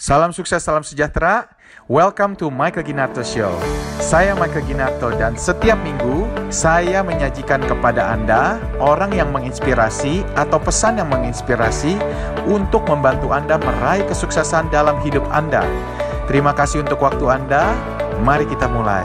Salam sukses, salam sejahtera. Welcome to Michael Ginarto Show. Saya Michael Ginarto dan setiap minggu saya menyajikan kepada Anda orang yang menginspirasi atau pesan yang menginspirasi untuk membantu Anda meraih kesuksesan dalam hidup Anda. Terima kasih untuk waktu Anda. Mari kita mulai.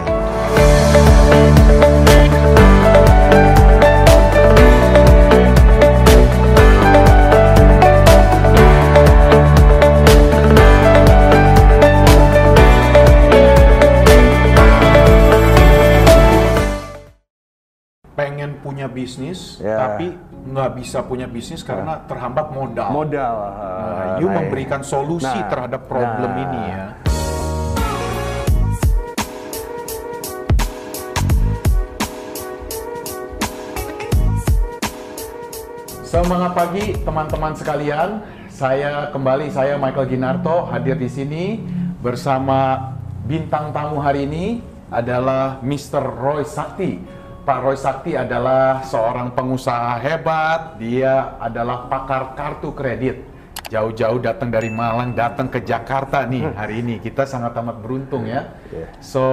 Punya bisnis Ya. tapi nggak bisa punya bisnis karena terhambat modal. modal. Nah, you nah, memberikan solusi nah, terhadap problem nah. ini ya. Semangat pagi teman-teman sekalian. Saya kembali saya Michael Ginarto hadir di sini bersama bintang tamu hari ini adalah Mr. Roy Sakti. Pak Roy Sakti adalah seorang pengusaha hebat. Dia adalah pakar kartu kredit. Jauh-jauh datang dari Malang, datang ke Jakarta nih hari ini. Kita sangat amat beruntung ya. Iya. So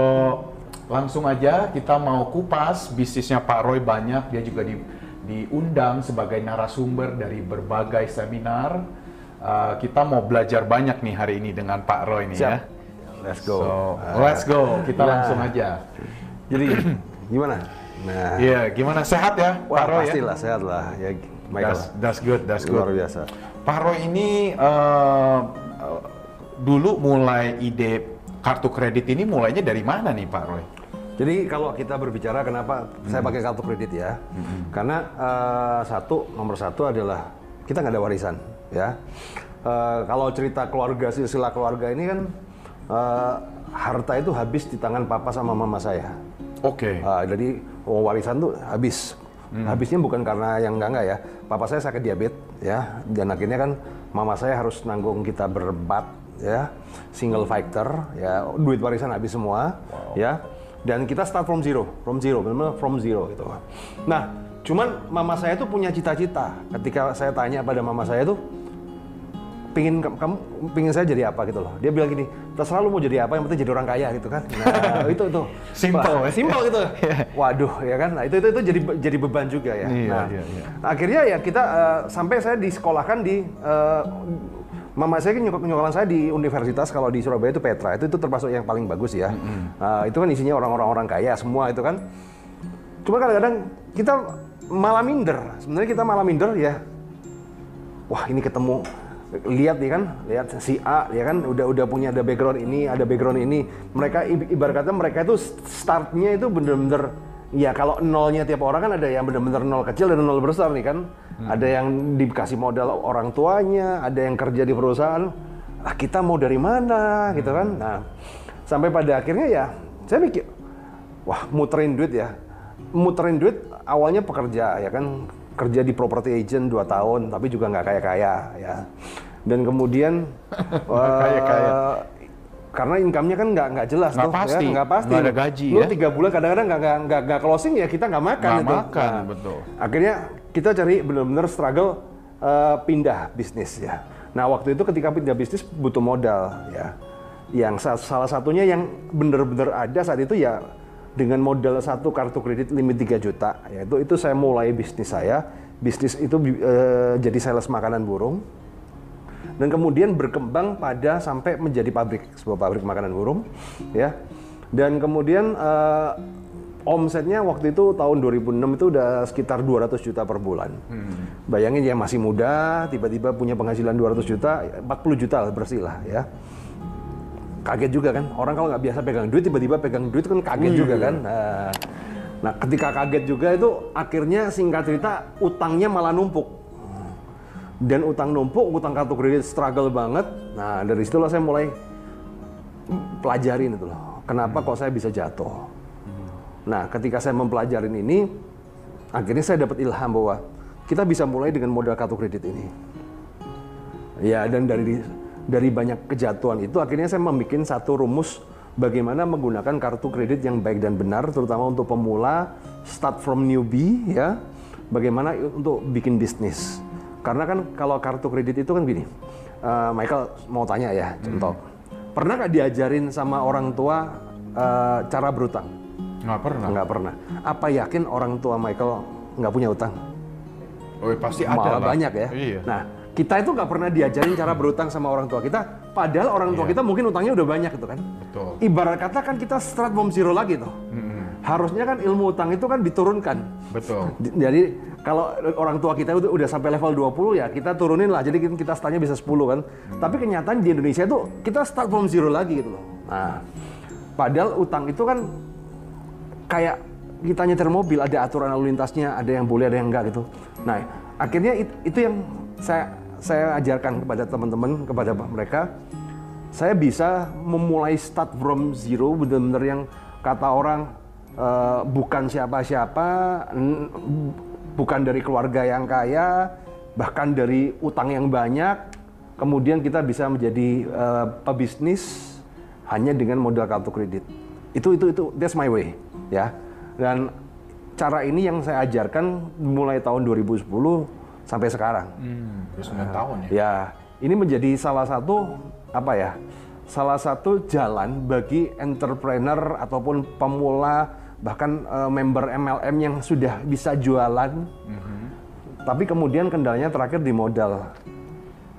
langsung aja kita mau kupas bisnisnya Pak Roy banyak. Dia juga di, diundang sebagai narasumber dari berbagai seminar. Uh, kita mau belajar banyak nih hari ini dengan Pak Roy nih ya. Siap. Let's go. So Ah. let's go. Kita Nah. langsung aja. Jadi gimana? Nah, Iya, gimana sehat ya Pak Roy ya? pastilah sehat lah ya Michael. That's, that's good, that's good. Luar biasa. Pak Roy ini eh, dulu mulai ide kartu kredit ini mulainya dari mana nih Pak Roy? Jadi kalau kita berbicara kenapa saya pakai kartu kredit ya? Karena eh, satu nomor satu adalah kita nggak ada warisan ya. Eh, kalau cerita keluarga silsilah keluarga ini kan eh, harta itu habis di tangan papa sama mama saya. Oke. Ah, jadi uang warisan tuh habis. Habisnya bukan karena yang enggak enggak ya. Papa saya sakit diabetes ya, dan akhirnya kan mama saya harus nanggung kita berempat ya, single fighter ya, duit warisan habis semua ya. Dan kita start from zero, from zero, benar-benar from zero gitu. Nah, cuman mama saya tuh punya cita-cita. Ketika saya tanya pada mama saya tuh, pingin kamu pingin saya jadi apa gitu loh. Dia bilang gini terserah lu mau jadi apa yang penting jadi orang kaya gitu kan. Nah itu itu. Simple, Wah, ya. simple gitu. Waduh ya kan. Nah itu itu, itu jadi jadi beban juga ya. Iya, nah iya, iya. akhirnya ya kita eh, sampai saya disekolahkan di eh, Mama saya kan nyokap nyokolan saya di universitas. Kalau di Surabaya itu Petra. Itu itu termasuk yang paling bagus ya. Nah, itu kan isinya orang-orang orang kaya semua itu kan. Cuma kadang-kadang kita malah minder. Sebenarnya kita malah minder ya. Wah ini ketemu lihat nih kan lihat si A ya kan udah udah punya ada background ini ada background ini. Mereka ibarat kata mereka itu startnya itu bener-bener ya kalau nolnya tiap orang kan ada yang bener-bener nol kecil dan nol besar nih kan. Ada yang dikasih modal orang tuanya ada yang kerja di perusahaan. Ah kita mau dari mana gitu kan? Nah sampai pada akhirnya ya saya mikir wah muterin duit ya. Muterin duit awalnya pekerja ya kan kerja di property agent 2 tahun tapi juga nggak kaya kaya ya dan kemudian eh, kaya-kaya. karena income-nya kan nggak nggak jelas Nggak tuh pasti. ya, nggak pasti Nggak ada gaji, lu ya. tiga bulan kadang-kadang nggak nggak nggak nggak closing ya kita nggak makan Nggak itu makan, Nah, betul. akhirnya kita cari benar-benar struggle eh, pindah bisnis ya nah waktu itu ketika pindah bisnis butuh modal ya yang sa- salah satunya yang benar-benar ada saat itu ya dengan modal satu kartu kredit limit 3 juta yaitu itu saya mulai bisnis saya. Bisnis itu eh, jadi sales makanan burung. Dan kemudian berkembang pada sampai menjadi pabrik sebuah pabrik makanan burung ya. Dan kemudian eh, omsetnya waktu itu tahun 2006 itu udah sekitar 200 juta per bulan. Bayangin ya masih muda tiba-tiba punya penghasilan 200 juta 40 juta lah bersih lah ya kaget juga kan. Orang kalau nggak biasa pegang duit tiba-tiba pegang duit kan kaget juga kan. Nah, nah ketika kaget juga itu akhirnya singkat cerita utangnya malah numpuk. Dan utang numpuk utang kartu kredit struggle banget. Nah dari situlah saya mulai pelajarin itu loh. Kenapa kok saya bisa jatuh? Nah ketika saya mempelajarin ini akhirnya saya dapat ilham bahwa kita bisa mulai dengan modal kartu kredit ini. Ya, dan dari dari banyak kejatuhan itu akhirnya saya membuat satu rumus bagaimana menggunakan kartu kredit yang baik dan benar terutama untuk pemula, start from newbie ya. Bagaimana untuk bikin bisnis. Karena kan kalau kartu kredit itu kan gini. eh, Michael mau tanya ya, contoh. Pernah nggak diajarin sama orang tua eh, cara berutang? Nggak pernah. Nggak pernah. Apa yakin orang tua Michael nggak punya utang? Oh, pasti ada Malah lah. banyak ya. Iya. Nah, kita itu nggak pernah diajarin cara berutang sama orang tua kita. Padahal orang tua kita mungkin utangnya udah banyak gitu kan. Betul. Ibarat kata kan kita start from zero lagi tuh. Harusnya kan ilmu utang itu kan diturunkan. Betul. Di- Jadi kalau orang tua kita udah, udah sampai level 20 ya kita turunin lah. Jadi kita startnya bisa 10 kan. Tapi kenyataan di Indonesia itu kita start from zero lagi gitu loh. Nah, padahal utang itu kan kayak kita nyetir mobil ada aturan lalu lintasnya, ada yang boleh, ada yang enggak gitu. Nah, akhirnya it- itu yang saya saya ajarkan kepada teman-teman, kepada mereka. Saya bisa memulai start from zero, benar-benar yang kata orang eh, bukan siapa-siapa, bukan dari keluarga yang kaya, bahkan dari utang yang banyak. Kemudian kita bisa menjadi eh, pebisnis hanya dengan modal kartu kredit. Itu itu itu that's my way, ya. Dan cara ini yang saya ajarkan mulai tahun 2010 sampai sekarang. Hmm, 9 tahun ya. Ya, ini menjadi salah satu apa ya? Salah satu jalan bagi entrepreneur ataupun pemula bahkan eh, member MLM yang sudah bisa jualan. Tapi kemudian kendalanya terakhir di modal.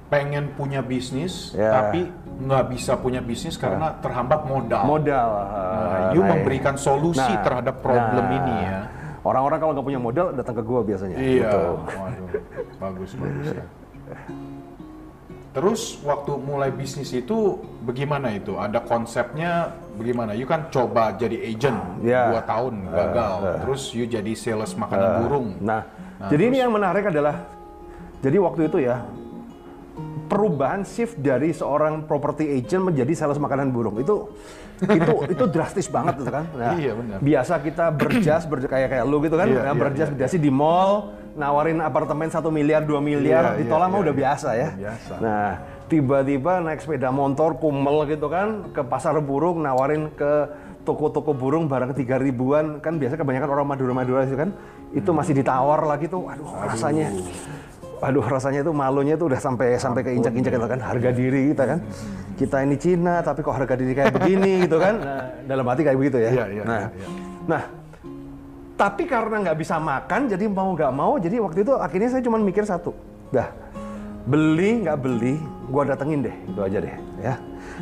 Pengen punya bisnis, Ya. tapi nggak bisa punya bisnis karena terhambat modal. Modal. Nah, eh, you nah, memberikan solusi nah, terhadap problem nah. ini ya. Orang-orang kalau nggak punya modal datang ke gua biasanya. Iya. Gitu. Waduh, bagus bagus ya. Terus waktu mulai bisnis itu bagaimana itu? Ada konsepnya bagaimana? You kan coba jadi agent dua tahun gagal, terus you jadi sales makanan burung. Nah, jadi ini yang menarik adalah, jadi waktu itu ya, perubahan shift dari seorang property agent menjadi sales makanan burung itu itu itu drastis banget gitu kan. Nah, Iya, benar. Biasa kita berjas ber, kayak kayak lu gitu kan, Iya, nah, iya, berjas iya, di mall, nawarin apartemen satu miliar, 2 miliar, Iya, ditolak iya, mah iya, udah iya. biasa ya. Biasa. Nah, tiba-tiba naik sepeda motor kumel gitu kan ke pasar burung nawarin ke toko-toko burung barang tiga ribuan kan biasa kebanyakan orang Madura-Madura itu kan itu masih ditawar lagi tuh aduh, rasanya aduh rasanya itu malunya tuh udah sampai sampai ke injak-injak gitu kan. harga diri kita kan. Kita ini Cina tapi kok harga diri kayak begini gitu kan? Nah, dalam hati kayak begitu ya. Iya, iya, nah. iya, iya. nah tapi karena nggak bisa makan jadi mau nggak mau jadi waktu itu akhirnya saya cuma mikir satu. Dah beli nggak beli gua datengin deh. Itu aja deh ya.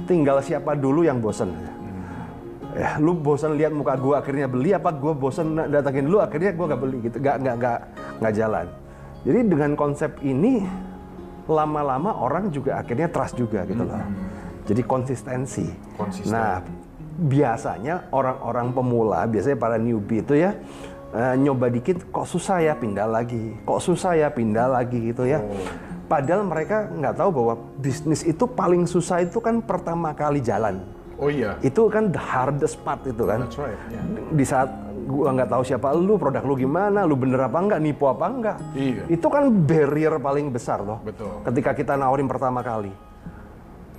Tinggal siapa dulu yang bosen. Ya lu bosen lihat muka gua akhirnya beli apa gua bosen datengin dulu akhirnya gua nggak beli gitu. Nggak nggak nggak nggak jalan jadi dengan konsep ini lama-lama orang juga akhirnya trust juga gitu loh jadi konsistensi Konsisten. nah biasanya orang-orang pemula biasanya para newbie itu ya eh, nyoba dikit kok susah ya pindah lagi kok susah ya pindah lagi gitu ya padahal mereka nggak tahu bahwa bisnis itu paling susah itu kan pertama kali jalan Oh iya. itu kan the hardest part itu kan That's right. ya. di saat gua nggak tahu siapa. Lu produk lu gimana? Lu bener apa enggak nipu apa enggak Iya. itu kan barrier paling besar loh. Betul. ketika kita nawarin pertama kali.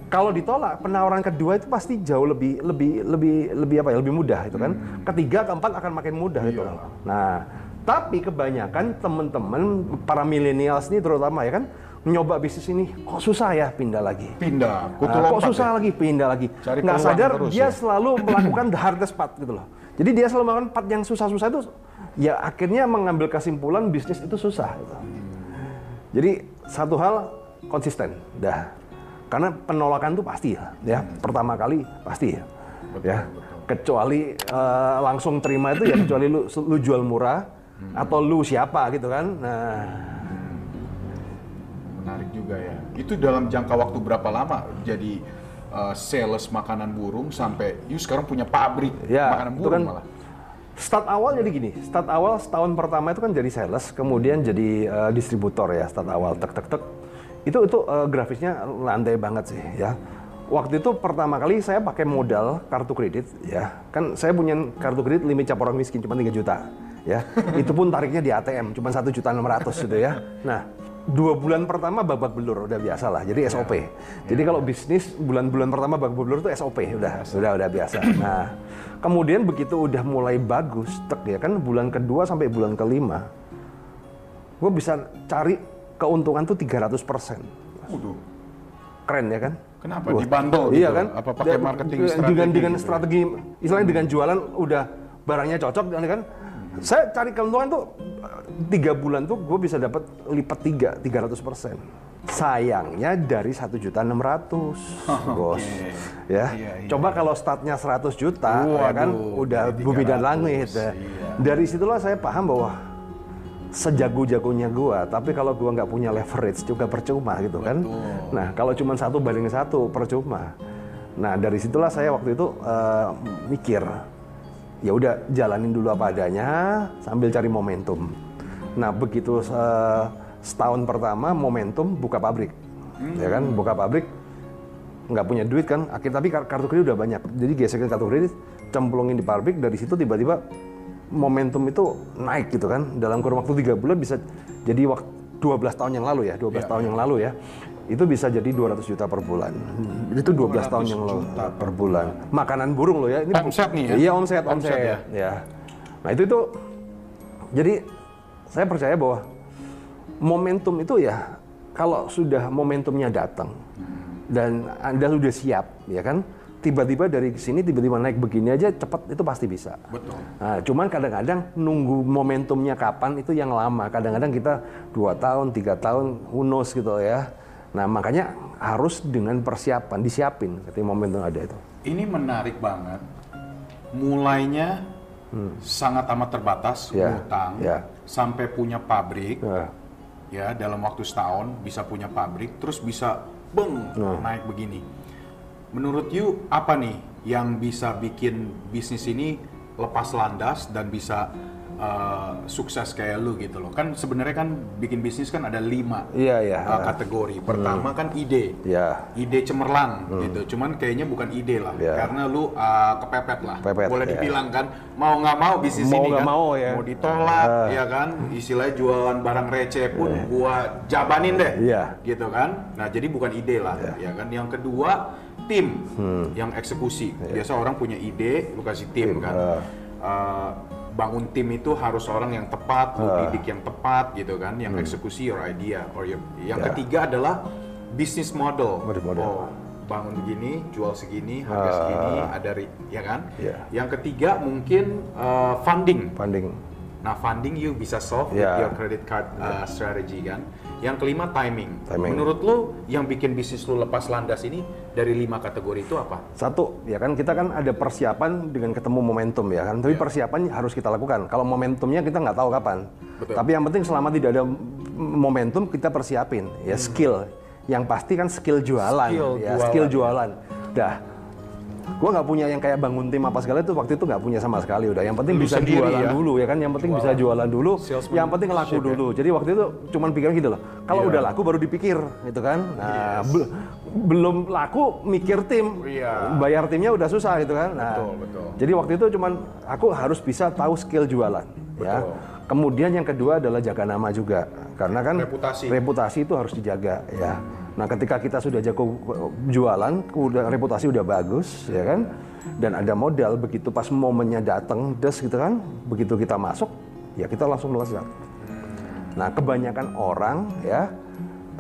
Kalau ditolak penawaran kedua itu pasti jauh lebih lebih lebih lebih apa ya? Lebih mudah itu kan. Ketiga keempat akan makin mudah itu. Hmm. Iyalah. nah tapi kebanyakan teman-teman para millennials ini terutama ya kan nyoba bisnis ini kok susah ya pindah lagi? Pindah, Nah, kok susah ya? lagi pindah lagi? Cari nggak sadar terus dia ya? selalu melakukan the hardest part gitu loh jadi dia selalu melakukan part yang susah-susah itu ya akhirnya mengambil kesimpulan bisnis itu susah gitu. jadi satu hal konsisten dah. Karena penolakan itu pasti ya, ya. Pertama kali pasti ya Betul, ya. betul. kecuali eh, langsung terima itu ya kecuali lu lu jual murah atau lu siapa gitu kan. Nah. Menarik juga ya. Itu dalam jangka waktu berapa lama jadi uh, sales makanan burung sampai you sekarang punya pabrik Ya, makanan burung kan malah. Start awal jadi gini, start awal setahun pertama itu kan jadi sales, kemudian jadi eh, distributor ya, start awal tek tek tek. Itu itu eh, grafisnya landai banget sih ya. Waktu itu pertama kali saya pakai modal kartu kredit ya. Kan saya punya kartu kredit limit cap orang miskin cuma 3 juta ya. itu pun tariknya di ATM cuma satu juta 600 gitu ya. Nah, dua bulan pertama babak belur udah biasa lah jadi SOP jadi kalau bisnis bulan-bulan pertama babak belur itu SOP udah sudah udah biasa nah kemudian begitu udah mulai bagus tek ya kan bulan kedua sampai bulan kelima gue bisa cari keuntungan tuh 300 persen Waduh. keren ya kan. Kenapa? Wah, Dibantu Iya gitu? kan. Apa pakai marketing dengan, strategi Dengan dengan gitu ya? strategi, istilahnya dengan jualan udah barangnya cocok kan. Saya cari keuntungan tuh tiga bulan tuh gue bisa dapat lipat tiga, 300 persen. Sayangnya dari satu juta enam ratus, bos. Ya, Iya, iya, coba kalau startnya 100 juta, ya kan, Waduh, udah bumi dan 300, langit. ya. iya. Dari situlah saya paham bahwa sejago-jagonya gua, tapi kalau gua nggak punya leverage juga percuma gitu kan. Nah kalau cuma satu banding satu percuma. Nah dari situlah saya waktu itu eh, mikir, ya udah jalanin dulu apa adanya sambil cari momentum. Nah begitu eh, setahun pertama momentum buka pabrik, ya kan buka pabrik nggak punya duit kan, akhir tapi kar- kartu kredit udah banyak, jadi gesekin kartu kredit, cemplungin di pabrik dari situ tiba-tiba momentum itu naik gitu kan, dalam kurun waktu tiga bulan bisa jadi waktu 12 tahun yang lalu ya, 12 tahun yang lalu ya, itu bisa jadi 200 juta per bulan, itu 12 tahun yang lalu per bulan, makanan burung loh ya, ini Omset nih ya? Iya omset, Omset omset, ya? ya. Nah itu itu, jadi saya percaya bahwa momentum itu ya kalau sudah momentumnya datang dan anda sudah siap ya kan? Tiba-tiba dari sini tiba-tiba naik begini aja cepat itu pasti bisa. Betul. nah, cuman kadang-kadang nunggu momentumnya kapan itu yang lama. Kadang-kadang kita dua tahun tiga tahun who knows gitu ya nah makanya harus dengan persiapan disiapin ketika momentum ada itu Ini menarik banget. Mulainya sangat amat terbatas, Hmm. Ya, ngutang, ya. sampai punya pabrik, Nah, ya dalam waktu setahun bisa punya pabrik, terus bisa beng Nah. naik begini. Menurut you apa nih yang bisa bikin bisnis ini lepas landas dan bisa uh, sukses kayak lu gitu loh? Kan sebenarnya kan bikin bisnis kan ada lima iya iya uh, kategori. Pertama kan ide. ya ide cemerlang gitu. Cuman kayaknya bukan ide lah, Hmm. Ya. karena lu uh, kepepet lah. Pepet, Boleh ya. dibilang kan, mau nggak mau bisnis Mau ini nggak kan, mau ya. mau ditolak, Ah. ya kan. Istilahnya jualan barang receh pun gua jabanin deh, Iya. gitu kan. Nah jadi bukan ide lah, ya kan. Yang kedua tim yang eksekusi. Biasa orang punya ide, lu kasih tim, kan. ah. Uh, bangun tim itu harus orang yang tepat, lu Ah. didik yang tepat gitu kan, yang Hmm. eksekusi your idea or your- yang Ya. ketiga adalah business model. Business model. Oh, bangun begini, jual segini, harga Ah. segini, ada ya kan? Ya. Yang ketiga mungkin uh, funding. funding Nah, funding you bisa solve Ya. with your credit card uh, strategy kan. Yang kelima timing. Timing. Menurut lu yang bikin bisnis lu lepas landas ini dari lima kategori itu apa? Satu, ya kan kita kan ada persiapan dengan ketemu momentum ya kan. Tapi persiapan harus kita lakukan. Kalau momentumnya kita nggak tahu kapan. Betul. Tapi yang penting selama tidak ada momentum kita persiapin ya skill. Yang pasti kan skill jualan Skill ya, jualan, skill jualan. Dah. Gua nggak punya yang kayak bangun tim apa segala itu waktu itu nggak punya sama sekali udah. Yang penting Lu bisa sendiri jualan ya? dulu ya kan. Yang penting bisa jualan dulu. Salesmanship Yang penting laku ya? dulu. Jadi waktu itu cuman pikiran gitu loh. Kalau Iya. udah laku baru dipikir gitu kan. Nah, bel- belum laku mikir tim Iya. bayar timnya udah susah gitu kan. Nah, Betul, betul. Jadi waktu itu cuman aku harus bisa tahu skill jualan ya. Betul. Kemudian yang kedua adalah jaga nama juga. Karena kan Reputasi. reputasi itu harus dijaga ya. Nah, ketika kita sudah jago jualan, udah reputasi udah bagus ya kan. Dan ada modal begitu pas momennya datang des gitu kan. Begitu kita masuk ya kita langsung melesat. Nah, kebanyakan orang ya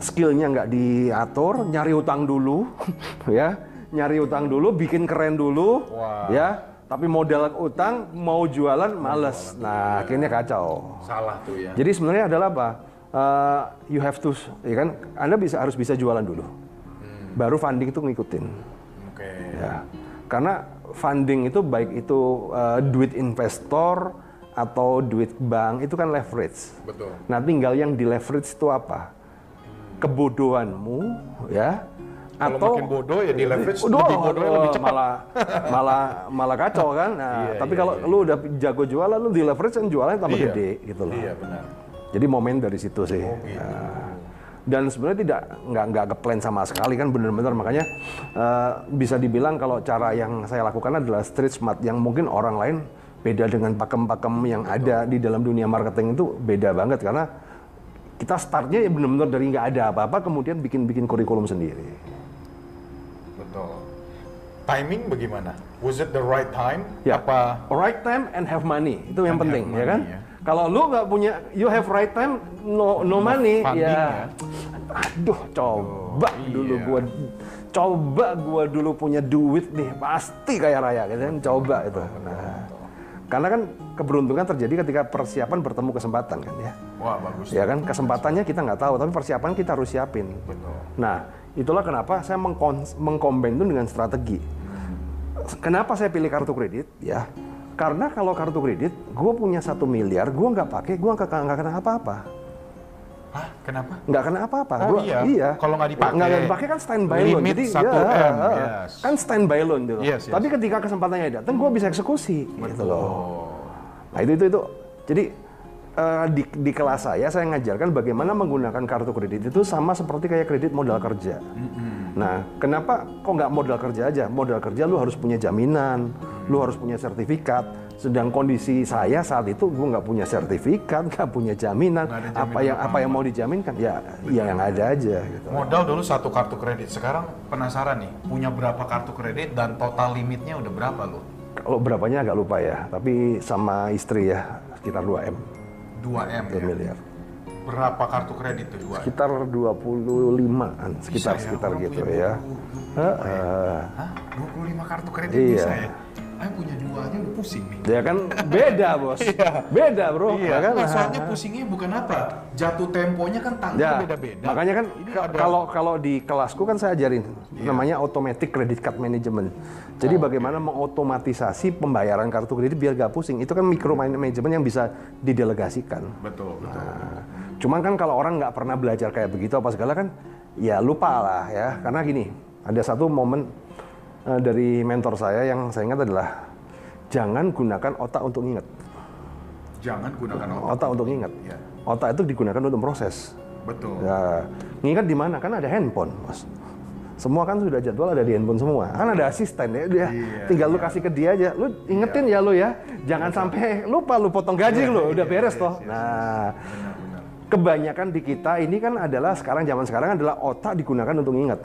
skillnya nggak diatur, nyari utang dulu, ya, nyari utang dulu, bikin keren dulu, Wah. ya. Tapi modal utang mau jualan males. Nah, akhirnya kacau. Salah tuh ya. Jadi sebenarnya adalah apa? Uh, you have to, ya kan? Anda bisa harus bisa jualan dulu, baru funding itu ngikutin. Oke. Ya, karena funding itu baik itu uh, duit investor atau duit bank itu kan leverage. Betul. Nah, tinggal yang di leverage itu apa? Kebodohanmu, ya. Kalau atau makin bodoh ya di leverage Aduh, lebih bodohnya aduh, lebih cepat. Malah malah malah kacau kan. Nah, Iya, tapi iya, kalau iya. lu udah jago jualan, lu di leverage kan jualannya tambah Iya. gede gitu loh. Iya benar. Jadi momen dari situ sih. Oh, gitu. Dan sebenarnya tidak nggak nggak ke plan sama sekali kan bener-bener makanya eh, bisa dibilang kalau cara yang saya lakukan adalah street smart yang mungkin orang lain beda dengan pakem-pakem yang ada di dalam dunia marketing itu beda banget karena kita startnya ya bener-bener dari nggak ada apa-apa kemudian bikin-bikin kurikulum sendiri. Betul. Timing bagaimana? Was it the right time? Ya. Apa right time and have money itu yang And penting have ya kan. money, ya. Kalau lu nggak punya you have right time no no money Funding, ya. aduh coba Oh, dulu iya. gua coba gua dulu punya duit nih pasti kaya raya gitu kan coba itu nah karena kan keberuntungan terjadi ketika persiapan bertemu kesempatan kan ya Wah, bagus. ya kan kesempatannya kita nggak tahu tapi persiapan kita harus siapin Betul. nah itulah kenapa saya mengkombin itu dengan strategi kenapa saya pilih kartu kredit ya karena kalau kartu kredit gue punya satu miliar gue nggak pakai gue nggak kena apa-apa Hah, kenapa? nggak kena apa-apa. Oh, Gua- iya. Kalau nggak dipakai. nggak dipakai kan standby loan. Jadi 1 ya, M, yes. kan standby loan gitu. Yes, yes. Tapi ketika kesempatannya datang, gue bisa eksekusi gitu loh. Oh. Nah itu itu itu. Jadi eh, di, di kelas saya saya ngajarkan bagaimana menggunakan kartu kredit itu sama seperti kayak kredit modal kerja. Nah, kenapa kok nggak modal kerja aja? Modal kerja lu harus punya jaminan, lu harus punya sertifikat. Sedang kondisi saya saat itu gue nggak punya sertifikat, nggak punya jaminan. Nggak ada apa jaminan yang apa yang mau dijaminkan? Ya, ya yang ada aja gitu. Modal dulu satu kartu kredit. Sekarang penasaran nih, punya berapa kartu kredit dan total limitnya udah berapa lo? Kalau berapanya agak lupa ya, tapi sama istri ya sekitar 2 m, 2 M 2 ya. miliar. Berapa kartu kredit tuh 2 M? Sekitar 25-an, sekitar Bisa ya, sekitar orang gitu ya. 20, Heeh. Hah? 25 kartu kredit Iya. bisa ya? Saya punya dua aja udah pusing nih. Ya kan beda bos, beda bro. Iya, ya kan? nggak, soalnya pusingnya bukan apa, jatuh temponya kan tanggal Ya, beda-beda. makanya kan Ini ka- ada- kalau kalau di kelasku kan saya ajarin Iya. namanya automatic credit card management. Jadi Oh, bagaimana mengotomatisasi pembayaran kartu kredit biar gak pusing. Itu kan micro management yang bisa didelegasikan. betul, betul. Nah, cuman kan kalau orang nggak pernah belajar kayak begitu apa segala kan ya lupa lah ya. Karena gini, ada satu momen eh, dari mentor saya yang saya ingat adalah jangan gunakan otak untuk ingat. Jangan gunakan otak. Otak untuk ingat. Iya. Otak itu digunakan untuk proses. Betul. Ya, ngingat di mana? Kan ada handphone, Mas. Semua kan sudah jadwal ada di handphone semua. Kan ada asisten ya, dia Iya, tinggal lu kasih ke dia aja. Lu ingetin ya lu ya. Jangan sampai lupa lu potong gaji lu, udah beres toh. Nah, Benar-benar. kebanyakan di kita ini kan adalah sekarang zaman sekarang adalah otak digunakan untuk ingat.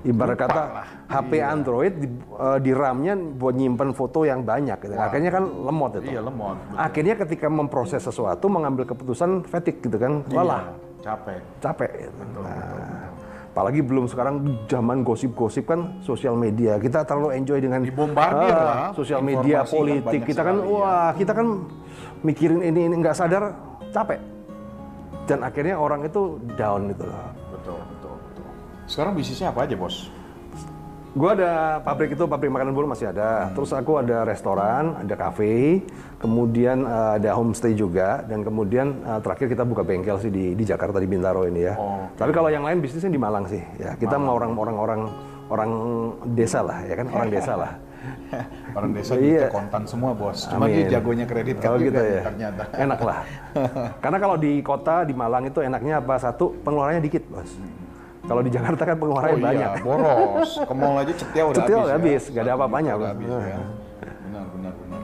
Ibarat Lupa kata lah. HP Android di, eh, di RAM-nya buat nyimpen foto yang banyak. gitu. Akhirnya kan lemot itu. Iya, lemot. betul. Akhirnya ketika memproses sesuatu mengambil keputusan fatigue gitu kan. Lelah Iya, capek. capek. Nah, apalagi belum sekarang zaman gosip-gosip kan sosial media. Kita terlalu enjoy dengan Dibombardir lah. sosial media, kan politik. kita kan sekali, ya. wah, kita kan mikirin ini ini nggak sadar capek. Dan akhirnya orang itu down gitu loh. Sekarang bisnisnya apa aja, Bos? Gua ada pabrik itu pabrik makanan bulu masih ada. Terus aku ada restoran, ada kafe, kemudian eh, ada homestay juga, dan kemudian eh, terakhir kita buka bengkel sih di, di Jakarta di Bintaro ini ya. Oh, Tapi kalau yang lain bisnisnya di Malang sih. Ya kita mau orang-orang orang orang desa lah, ya kan orang desa lah. Orang desa Iya. gitu kontan semua, Bos. Cuma Amin. dia jagonya kredit kan Kalau gitu juga ya, ternyata. enak lah. Karena kalau di kota di Malang itu enaknya apa? Satu pengeluarannya dikit, bos. Kalau di Jakarta kan Oh pengeluarannya banyak. iya, boros. Ke mall aja cetia udah Cetia habis. ya. habis, nggak ada apa-apanya, Udah habis, ya. Benar, benar, benar.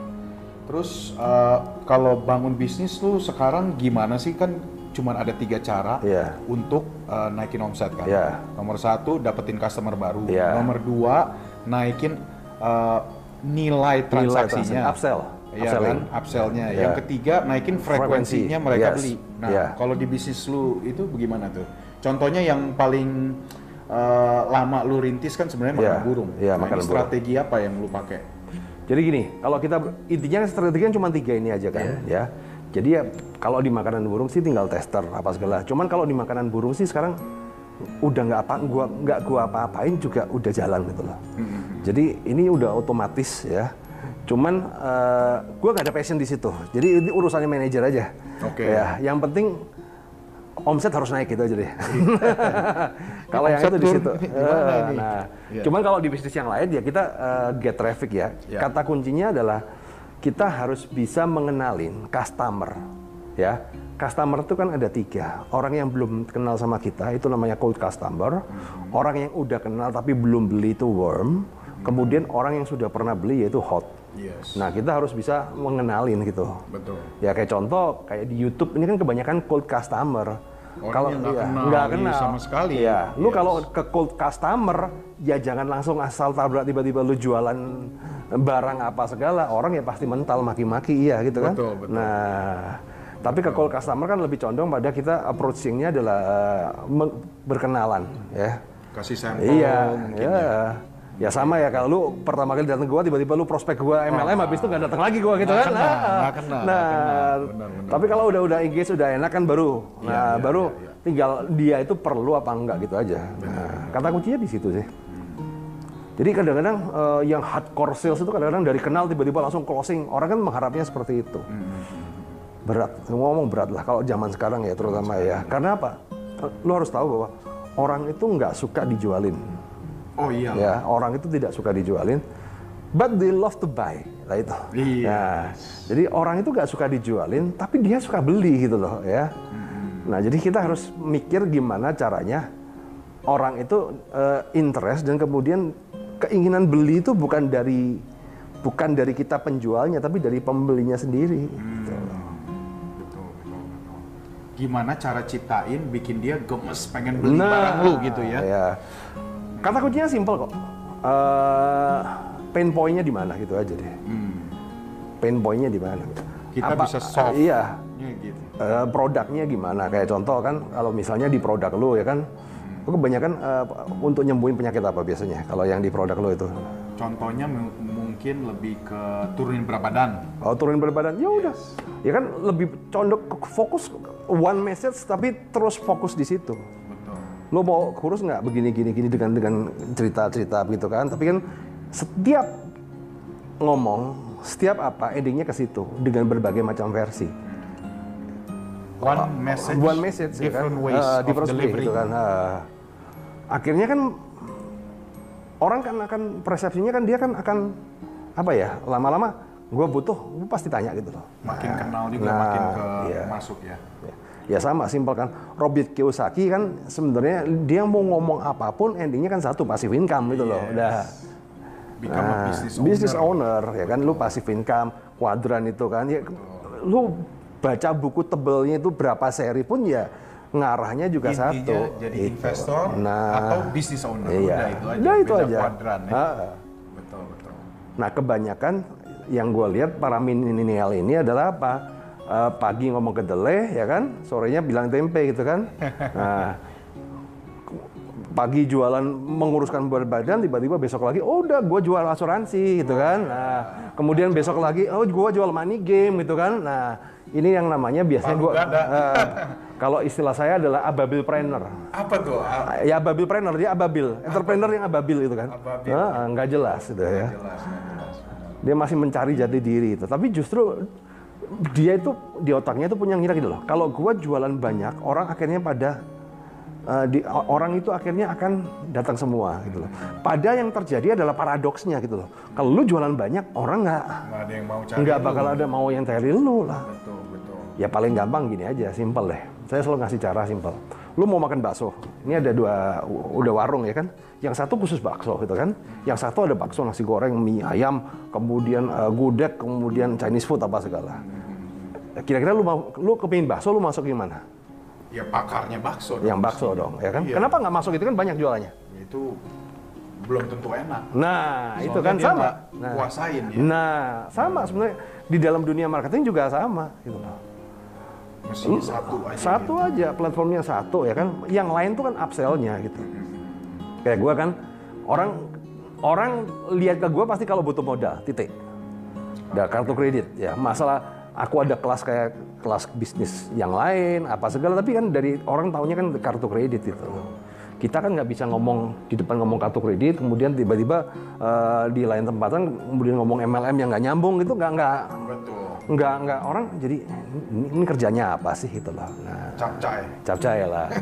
Terus eh, kalau bangun bisnis lu sekarang gimana sih kan cuman ada tiga cara Iya. untuk eh, naikin omset kan. Iya. Nomor satu dapetin customer baru. Iya. Nomor dua naikin eh, nilai transaksinya. transaksi, upsell, Iya upselling. kan, upsellnya. Iya. Yang ketiga naikin frekuensinya Frekuensi, mereka yes. beli. Nah, Iya. kalau di bisnis lu itu bagaimana tuh? Contohnya yang paling eh, lama lu rintis kan sebenarnya Iya, makanan burung. iya, Nah, ini makanan burung. strategi apa yang lu pakai? Jadi gini, kalau kita intinya strategi kan cuma tiga ini aja kan, ya. Jadi ya kalau di makanan burung sih tinggal tester apa segala. Cuman kalau di makanan burung sih sekarang udah nggak apa gua nggak gua apa-apain juga udah jalan gitu loh. Jadi ini udah otomatis ya. Cuman eh, gua nggak ada passion di situ. Jadi ini urusannya manajer aja. Oke. Ya, yang penting omset harus naik gitu aja deh. kalau yang itu di situ. ini? Nah, Iya. cuman kalau di bisnis yang lain ya kita eh, get traffic ya. Ya. Kata kuncinya adalah kita harus bisa mengenalin customer, ya. Customer itu kan ada tiga. Orang yang belum kenal sama kita itu namanya cold customer. Orang yang udah kenal tapi belum beli itu warm. Kemudian orang yang sudah pernah beli yaitu hot. Yes. Nah kita harus bisa mengenalin gitu. Betul. Ya kayak contoh kayak di YouTube ini kan kebanyakan cold customer. Orang yang nggak iya, kenal nih kenal sama sekali. Iya, lu Yes. kalau ke cold customer ya jangan langsung asal tabrak tiba-tiba lu jualan barang apa segala, orang ya pasti mental maki-maki iya gitu kan. Betul, betul. Nah, Tapi ke call customer kan lebih condong pada kita approachingnya adalah uh, me- berkenalan, ya. Kasih sampel Iya, mungkin ya. Ya sama ya kalau lu pertama kali datang gua tiba-tiba lu prospek gua MLM habis itu nggak datang lagi gua gitu kan. kena, Nah, nggak kena, nah, kena. Benar, benar. tapi kalau udah udah engage udah enak kan baru. Nah, iya, baru iya, iya. tinggal dia itu perlu apa enggak gitu aja. Nah, kata kuncinya di situ sih. Jadi kadang-kadang eh, yang hardcore sales itu kadang-kadang dari kenal tiba-tiba langsung closing. Orang kan mengharapnya seperti itu. Berat, ngomong berat lah kalau zaman sekarang ya terutama ya. Karena apa? Lu harus tahu bahwa orang itu nggak suka dijualin. Oh iya. Ya, orang itu tidak suka dijualin, but they love to buy. Lah itu. Iya. Nah, jadi orang itu nggak suka dijualin, tapi dia suka beli gitu loh, ya. Nah, jadi kita harus mikir gimana caranya orang itu eh, interest dan kemudian keinginan beli itu bukan dari bukan dari kita penjualnya, tapi dari pembelinya sendiri. gitu loh. Betul, betul, betul. Gimana cara ciptain bikin dia gemes pengen beli Nah, barang lu gitu ya? ya. Kata kuncinya simpel kok. Eh, pain point-nya di mana gitu aja deh. Hmm. Pain point-nya di mana? Kita bisa solve. Iya. Ya, gitu. Eh, produknya gimana? Kayak contoh kan, kalau misalnya di produk lu ya kan, lu kebanyakan eh, untuk nyembuhin penyakit apa biasanya? Kalau yang di produk lu itu? Contohnya mu- mungkin lebih ke turunin berat badan. Oh turunin berat badan, ya udah. Ya kan lebih condong ke- fokus one message tapi terus fokus di situ. Lo mau kurus nggak begini gini gini dengan dengan cerita cerita begitu kan tapi kan setiap ngomong setiap apa endingnya ke situ dengan berbagai macam versi One message, one message ya kan different ways Ah, of different way delivery. gitu kan Ah. akhirnya kan orang kan akan persepsinya kan dia kan akan apa ya lama-lama gue butuh gue pasti tanya gitu loh Makin kenal juga, Nah, makin ke iya. masuk ya. Ya sama, simpel kan. Robert Kiyosaki kan sebenarnya dia mau ngomong apa pun endingnya kan satu passive income gitu loh. Udah. Become a Nah, business owner. business owner ya kan lu passive income, kuadran itu kan ya lu baca buku tebelnya itu berapa seri pun ya ngarahnya juga Intinya satu. jadi Itu. investor Nah, atau business owner. Iya. Udah itu aja. Udah itu aja. kuadran ya. Betul, betul. Nah, kebanyakan yang gue lihat para milenial ini adalah apa? Eh, pagi ngomong kedelai, ya kan? Sorenya bilang tempe gitu kan? Nah, pagi jualan menguruskan berat badan, tiba-tiba besok lagi, oh udah gue jual asuransi gitu kan? Nah, kemudian besok lagi, oh gue jual money game gitu kan? Nah, ini yang namanya biasanya gue, gada. kalau istilah saya adalah ababil planner. Apa tuh? Ya ababil planner, dia ababil, entrepreneur yang ababil itu kan? Ababil. Nggak jelas gitu ya Jelas, jelas. dia masih mencari jati diri itu. Tapi justru dia itu di otaknya itu punya ngira gitu loh. Kalau gua jualan banyak, orang akhirnya pada eh, di, orang itu akhirnya akan datang semua gitu loh. Pada yang terjadi adalah paradoksnya gitu loh. Kalau lu jualan banyak, orang nggak Nggak bakal ada mau yang cari lu lah. Betul, betul. Ya paling gampang gini aja, simple deh. Saya selalu ngasih cara simple. Lu mau makan bakso, ini ada dua, udah warung ya kan. Yang satu khusus bakso gitu kan. Yang satu ada bakso, nasi goreng, mie ayam, kemudian eh, gudeg, kemudian Chinese food apa segala. Kira-kira lu mau, lu kepingin bakso, lu masuk gimana? Ya pakarnya bakso. dong. Yang bakso dong, ya kan? Iya. Kenapa nggak masuk itu kan banyak jualannya. Itu belum tentu enak. Nah, itu Soalnya kan dia sama. Nah, kuasain ya. nah, sama sebenarnya di dalam dunia marketing juga sama gitu loh. Mesti satu aja. satu gitu. aja platformnya satu ya kan yang lain tuh kan upsellnya gitu kayak gue kan orang orang lihat ke gue pasti kalau butuh modal titik ada kartu kredit ya masalah aku ada kelas kayak kelas bisnis yang lain apa segala tapi kan dari orang taunya kan kartu kredit itu kita kan nggak bisa ngomong di depan ngomong kartu kredit kemudian tiba-tiba eh, di lain tempatan kemudian ngomong MLM yang nggak nyambung gitu nggak nggak Betul. Nggak nggak orang jadi ini, ini kerjanya apa sih gitu loh nah Capcay. capcay lah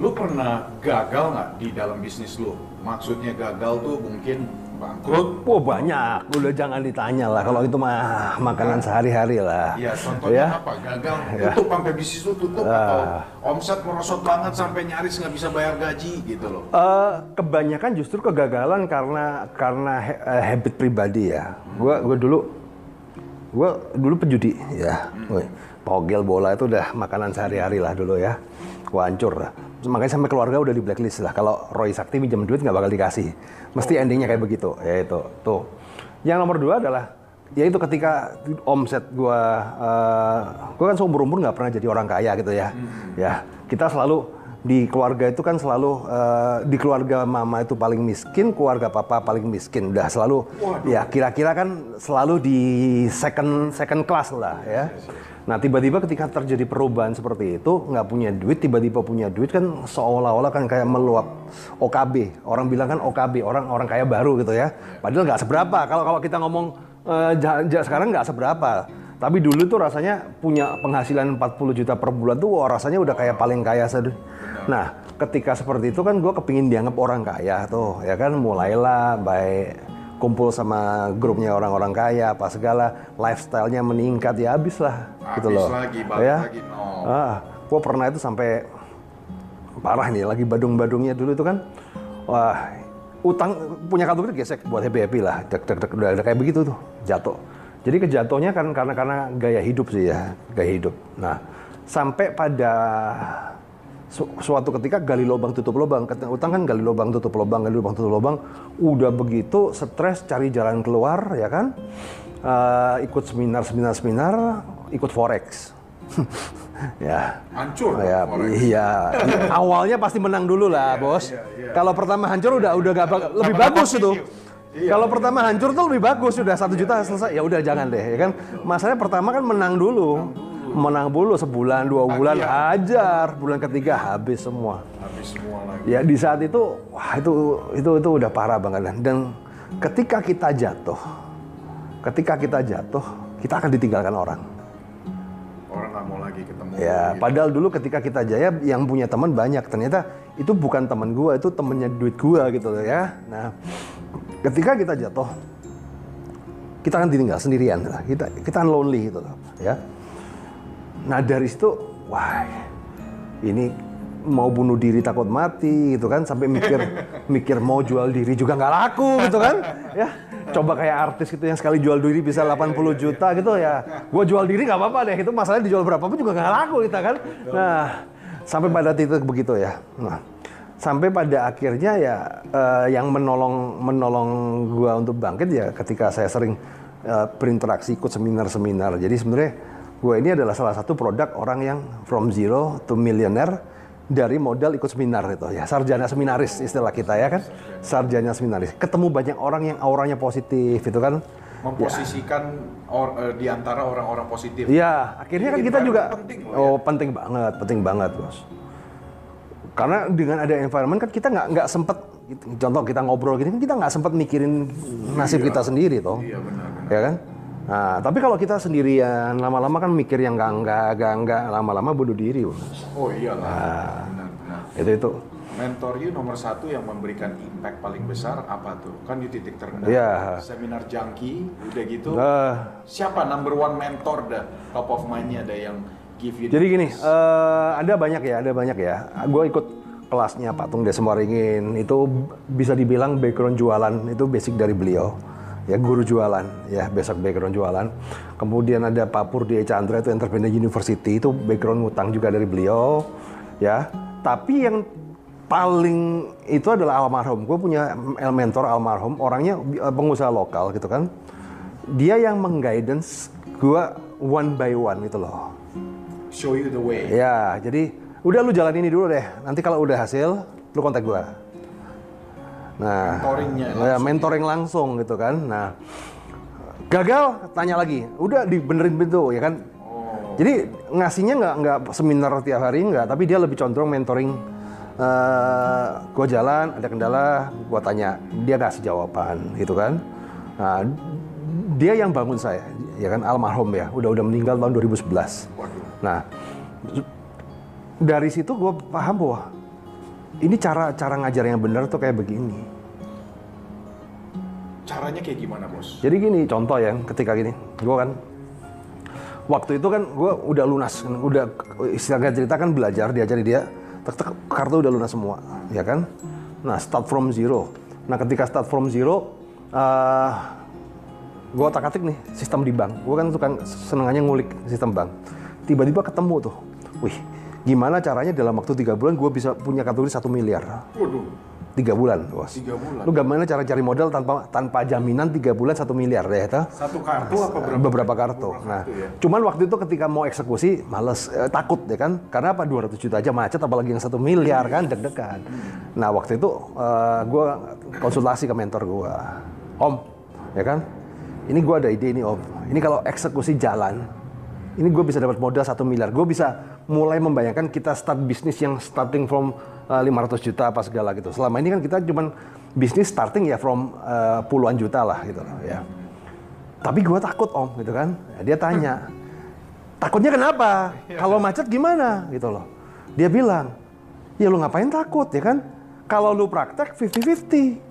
Lu pernah gagal nggak di dalam bisnis lu? Maksudnya gagal tuh mungkin bangkrut. Wah banyak, udah jangan ditanya lah kalau itu mah makanan sehari-hari lah. Iya, contohnya Ya. apa? Gagal tutup sampai bisnis lu tutup Ah. atau omset merosot banget sampai nyaris nggak bisa bayar gaji gitu loh. Eh, kebanyakan justru kegagalan karena karena he- eh, habit pribadi ya. Gua gua dulu gua dulu penjudi ya. Woi, Togel bola itu udah makanan sehari-hari lah dulu ya. Gua hancur lah. Makanya sampai keluarga udah di blacklist lah. Kalau Roy Sakti minjem duit nggak bakal dikasih. Mesti endingnya kayak begitu. Ya itu. Tuh. Yang nomor dua adalah ya itu ketika omset gua uh, gua kan seumur umur nggak pernah jadi orang kaya gitu ya ya kita selalu di keluarga itu kan selalu uh, di keluarga mama itu paling miskin keluarga papa paling miskin. Udah selalu ya kira-kira kan selalu di second second class lah ya. Nah tiba-tiba ketika terjadi perubahan seperti itu nggak punya duit tiba-tiba punya duit kan seolah-olah kan kayak meluap OKB orang bilang kan OKB orang orang kaya baru gitu ya. Padahal nggak seberapa. Kalau kalau kita ngomong uh, ja- ja- sekarang nggak seberapa. Tapi dulu tuh rasanya punya penghasilan 40 juta per bulan tuh wah, rasanya udah kayak paling kaya sedu. Nah, ketika seperti itu kan gue kepingin dianggap orang kaya tuh, ya kan? Mulailah baik kumpul sama grupnya orang-orang kaya apa segala. Lifestyle-nya meningkat ya habis lah gitu loh. Lagi, balik ya? lagi, nol. ah gue pernah itu sampai parah nih lagi badung-badungnya dulu itu kan. Wah utang punya kartu kredit gesek buat happy happy lah. Dek, dek, dek, udah, udah kayak begitu tuh jatuh. Jadi kejatuhnya kan karena karena gaya hidup sih ya gaya hidup. Nah sampai pada su- suatu ketika gali lubang tutup lubang Ketika utang kan gali lubang tutup lubang gali lubang tutup lubang udah begitu stres cari jalan keluar ya kan Eh, ikut seminar seminar seminar ikut forex ya Hancur ya, Forex. iya. Awalnya pasti menang dulu lah, bos. Kalau pertama hancur udah udah gak bak- lebih bagus itu. Kalau pertama hancur tuh lebih bagus sudah satu juta selesai ya udah jangan deh ya kan. Masalahnya pertama kan menang dulu. Menang dulu sebulan dua bulan hajar, bulan ketiga habis semua. Habis semua lagi. Ya di saat itu wah itu itu itu udah parah banget dan ketika kita jatuh, ketika kita jatuh kita akan ditinggalkan orang. Orang nggak mau lagi ketemu. Ya, gitu. padahal dulu ketika kita jaya yang punya teman banyak. Ternyata itu bukan teman gua, itu temennya duit gua gitu loh ya. Nah, ketika kita jatuh, kita akan ditinggal sendirian. Kita kita akan lonely gitu loh, ya. Nah, dari situ wah ini mau bunuh diri takut mati gitu kan. Sampai mikir mikir mau jual diri juga nggak laku gitu kan. Ya coba kayak artis gitu yang sekali jual diri bisa 80 juta gitu ya. Gua jual diri nggak apa-apa deh itu masalahnya dijual berapa pun juga nggak laku kita kan. Nah sampai pada titik begitu ya. Nah sampai pada akhirnya ya eh, yang menolong menolong gua untuk bangkit ya ketika saya sering eh, berinteraksi ikut seminar-seminar. Jadi sebenarnya gue ini adalah salah satu produk orang yang from zero to millionaire dari modal ikut seminar itu ya sarjana seminaris istilah kita ya kan sarjana seminaris ketemu banyak orang yang auranya positif itu kan memposisikan or- eh, di antara orang-orang positif. Iya, akhirnya kan kita juga penting loh ya. oh penting banget, penting banget bos. Karena dengan ada environment kan kita nggak nggak sempet, contoh kita ngobrol gini kan kita nggak sempet mikirin nasib kita sendiri toh, Iya benar benar. ya kan? Nah, tapi kalau kita sendirian lama-lama kan mikir yang enggak enggak enggak enggak lama-lama bunuh diri, bos. Oh iyalah. Ah. Benar benar. Itu itu. Mentor you nomor satu yang memberikan impact paling besar apa tuh? Kan di titik terendah. Iya. Seminar junkie, udah gitu. Eh, Siapa number one mentor dah? Top of mind-nya ada yang give you Jadi gini, eh, ada banyak ya, ada banyak ya. Gue ikut kelasnya Patung Desmoringin itu bisa dibilang background jualan itu basic dari beliau. Ya guru jualan, ya besok background jualan. Kemudian ada Pak Purdi Chandra itu Entrepreneur University itu background ngutang juga dari beliau. Ya, tapi yang paling itu adalah almarhum. Gue punya mentor almarhum, orangnya eh, pengusaha lokal gitu kan. Dia yang mengguidance gue one by one gitu loh. show you the way. Ya, jadi udah lu jalan ini dulu deh. Nanti kalau udah hasil, lu kontak gua. Nah, Mentoringnya ya, langsung mentoring langsung gitu kan. Nah, gagal tanya lagi. Udah dibenerin itu ya kan. Oh, Jadi ngasihnya nggak nggak seminar tiap hari nggak, tapi dia lebih condong mentoring. eh gua jalan, ada kendala, gua tanya, dia kasih jawaban, gitu kan. Nah, dia yang bangun saya, ya kan almarhum ya, udah udah meninggal tahun 2011. waduh. Nah, dari situ gue paham bahwa ini cara cara ngajar yang benar tuh kayak begini. Caranya kayak gimana bos? Jadi gini, contoh ya, ketika gini, gue kan waktu itu kan gue udah lunas, udah istilahnya cerita kan belajar diajari dia, tek tek kartu udah lunas semua, ya kan? Nah, start from zero. Nah, ketika start from zero, eh gue otak atik nih sistem di bank. Gue kan tukang senengannya ngulik sistem bank. Tiba-tiba ketemu tuh, wih, gimana caranya dalam waktu tiga bulan gue bisa punya kartu kredit satu miliar? Waduh. tiga bulan bos. Tiga bulan. Lu gimana cara cari modal tanpa tanpa jaminan tiga bulan satu miliar deh, itu? Satu kartu apa berapa? beberapa kartu. Nah, kartu ya? cuman waktu itu ketika mau eksekusi, males, eh, takut ya kan? Karena apa? 200 juta aja macet, apalagi yang satu miliar kan, deg-degan. Nah, waktu itu gue konsultasi ke mentor gue, Om, ya kan? Ini gue ada ide ini Om. Ini kalau eksekusi jalan, ini gue bisa dapat modal satu miliar. Gue bisa mulai membayangkan kita start bisnis yang starting from uh, 500 juta apa segala gitu. Selama ini kan kita cuman bisnis starting ya from uh, puluhan juta lah gitu loh ya. Tapi gue takut om gitu kan. Dia tanya, takutnya kenapa? Kalau macet gimana gitu loh. Dia bilang, ya lu ngapain takut ya kan? Kalau lu praktek 50-50.